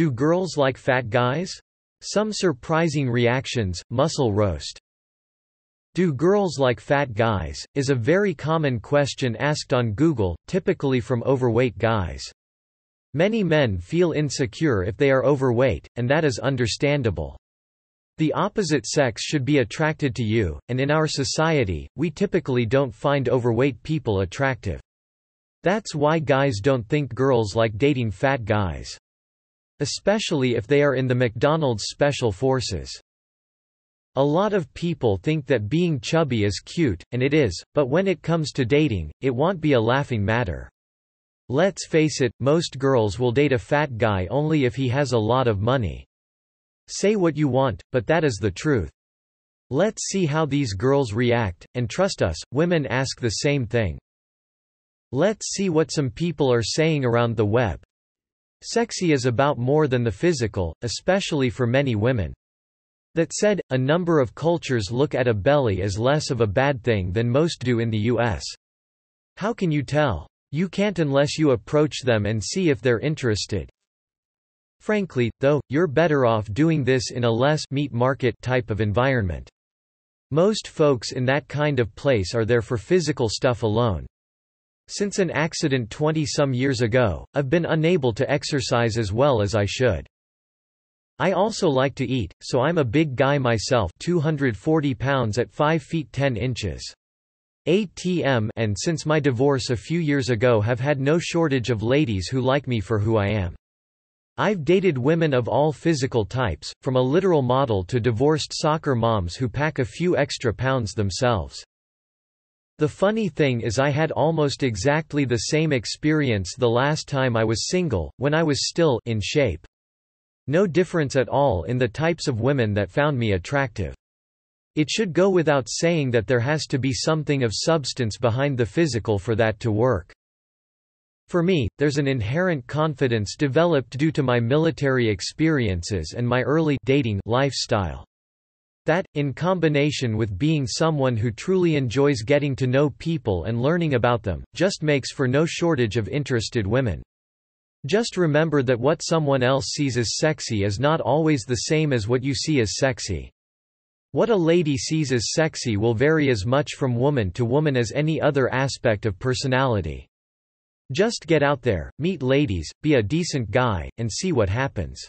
Do girls like fat guys? Some surprising reactions, muscle roast. Do girls like fat guys, is a very common question asked on Google, typically from overweight guys. Many men feel insecure if they are overweight, and that is understandable. The opposite sex should be attracted to you, and in our society, we typically don't find overweight people attractive. That's why guys don't think girls like dating fat guys. Especially if they are in the McDonald's Special Forces. A lot of people think that being chubby is cute, and it is, but when it comes to dating, it won't be a laughing matter. Let's face it, most girls will date a fat guy only if he has a lot of money. Say what you want, but that is the truth. Let's see how these girls react, and trust us, women ask the same thing. Let's see what some people are saying around the web. Sexy is about more than the physical, especially for many women. That said, a number of cultures look at a belly as less of a bad thing than most do in the U.S. How can you tell? You can't unless you approach them and see if they're interested. Frankly, though, you're better off doing this in a less meat market type of environment. Most folks in that kind of place are there for physical stuff alone. Since an accident 20-some years ago, I've been unable to exercise as well as I should. I also like to eat, so I'm a big guy myself 240 pounds at 5 feet 10 inches. ATM and since my divorce a few years ago have had no shortage of ladies who like me for who I am. I've dated women of all physical types, from a literal model to divorced soccer moms who pack a few extra pounds themselves. The funny thing is I had almost exactly the same experience the last time I was single, when I was still in shape. No difference at all in the types of women that found me attractive. It should go without saying that there has to be something of substance behind the physical for that to work. For me, there's an inherent confidence developed due to my military experiences and my early dating lifestyle. That, in combination with being someone who truly enjoys getting to know people and learning about them, just makes for no shortage of interested women. Just remember that what someone else sees as sexy is not always the same as what you see as sexy. What a lady sees as sexy will vary as much from woman to woman as any other aspect of personality. Just get out there, meet ladies, be a decent guy, and see what happens.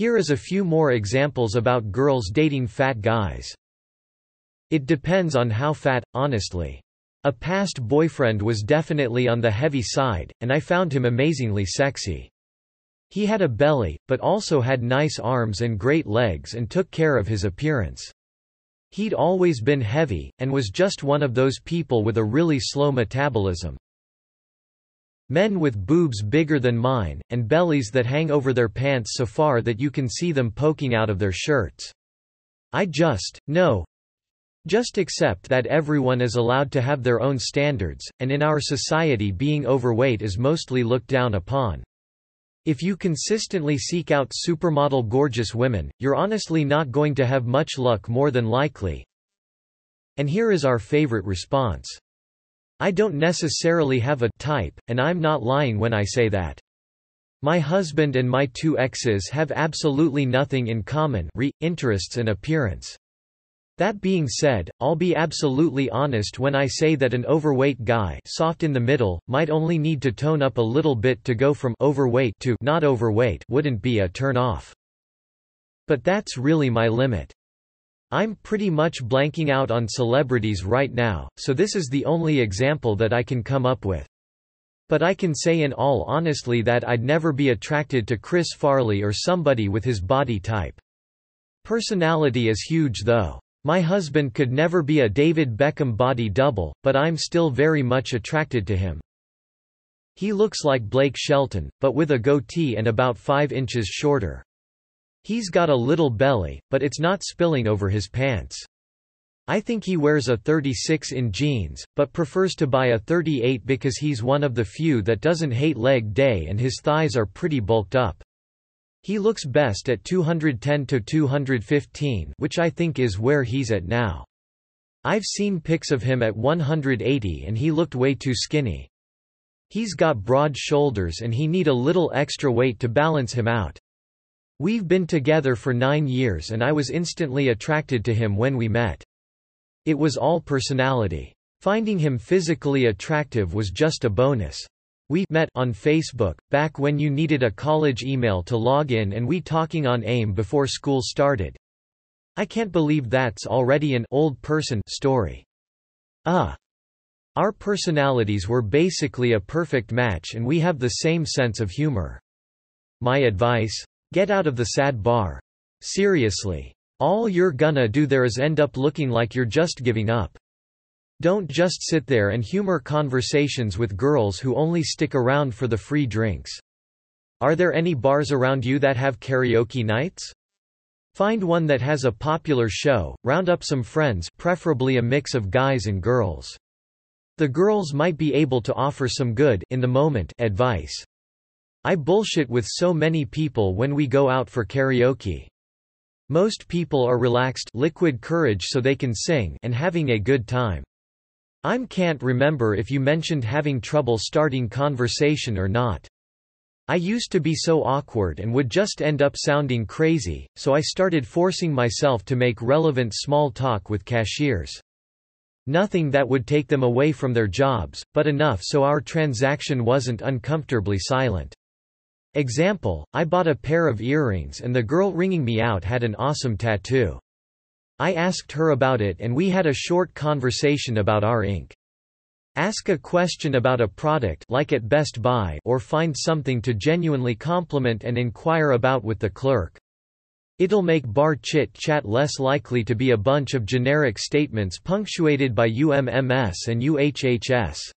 Here is a few more examples about girls dating fat guys. It depends on how fat, honestly. A past boyfriend was definitely on the heavy side, and I found him amazingly sexy. He had a belly, but also had nice arms and great legs and took care of his appearance. He'd always been heavy, and was just one of those people with a really slow metabolism. Men with boobs bigger than mine, and bellies that hang over their pants so far that you can see them poking out of their shirts. I just, no. Just accept that everyone is allowed to have their own standards, and in our society being overweight is mostly looked down upon. If you consistently seek out supermodel gorgeous women, you're honestly not going to have much luck more than likely. And here is our favorite response. I don't necessarily have a type, and I'm not lying when I say that. My husband and my two exes have absolutely nothing in common re, interests and appearance. That being said, I'll be absolutely honest when I say that an overweight guy soft in the middle, might only need to tone up a little bit to go from overweight to not overweight wouldn't be a turn off. But that's really my limit. I'm pretty much blanking out on celebrities right now, so this is the only example that I can come up with. But I can say in all honestly that I'd never be attracted to Chris Farley or somebody with his body type. Personality is huge though. My husband could never be a David Beckham body double, but I'm still very much attracted to him. He looks like Blake Shelton, but with a goatee and about 5 inches shorter. He's got a little belly, but it's not spilling over his pants. I think he wears a 36 in jeans, but prefers to buy a 38 because he's one of the few that doesn't hate leg day and his thighs are pretty bulked up. He looks best at 210 to 215, which I think is where he's at now. I've seen pics of him at 180 and he looked way too skinny. He's got broad shoulders and he need a little extra weight to balance him out. We've been together for nine years and I was instantly attracted to him when we met. It was all personality. Finding him physically attractive was just a bonus. We met on Facebook, back when you needed a college email to log in and we talking on AIM before school started. I can't believe that's already an old person story. Ah. Uh, our personalities were basically a perfect match and we have the same sense of humor. My advice? Get out of the sad bar. Seriously. All you're gonna do there is end up looking like you're just giving up. Don't just sit there and humor conversations with girls who only stick around for the free drinks. Are there any bars around you that have karaoke nights? Find one that has a popular show, round up some friends preferably a mix of guys and girls. The girls might be able to offer some good in the moment advice. I bullshit with so many people when we go out for karaoke. Most people are relaxed liquid courage so they can sing and having a good time. I'm can't remember if you mentioned having trouble starting conversation or not. I used to be so awkward and would just end up sounding crazy, so I started forcing myself to make relevant small talk with cashiers. Nothing that would take them away from their jobs, but enough so our transaction wasn't uncomfortably silent. Example, I bought a pair of earrings and the girl ringing me out had an awesome tattoo. I asked her about it and we had a short conversation about our ink. Ask a question about a product like at Best Buy or find something to genuinely compliment and inquire about with the clerk. It'll make bar chit-chat less likely to be a bunch of generic statements punctuated by UMMS and UHHS.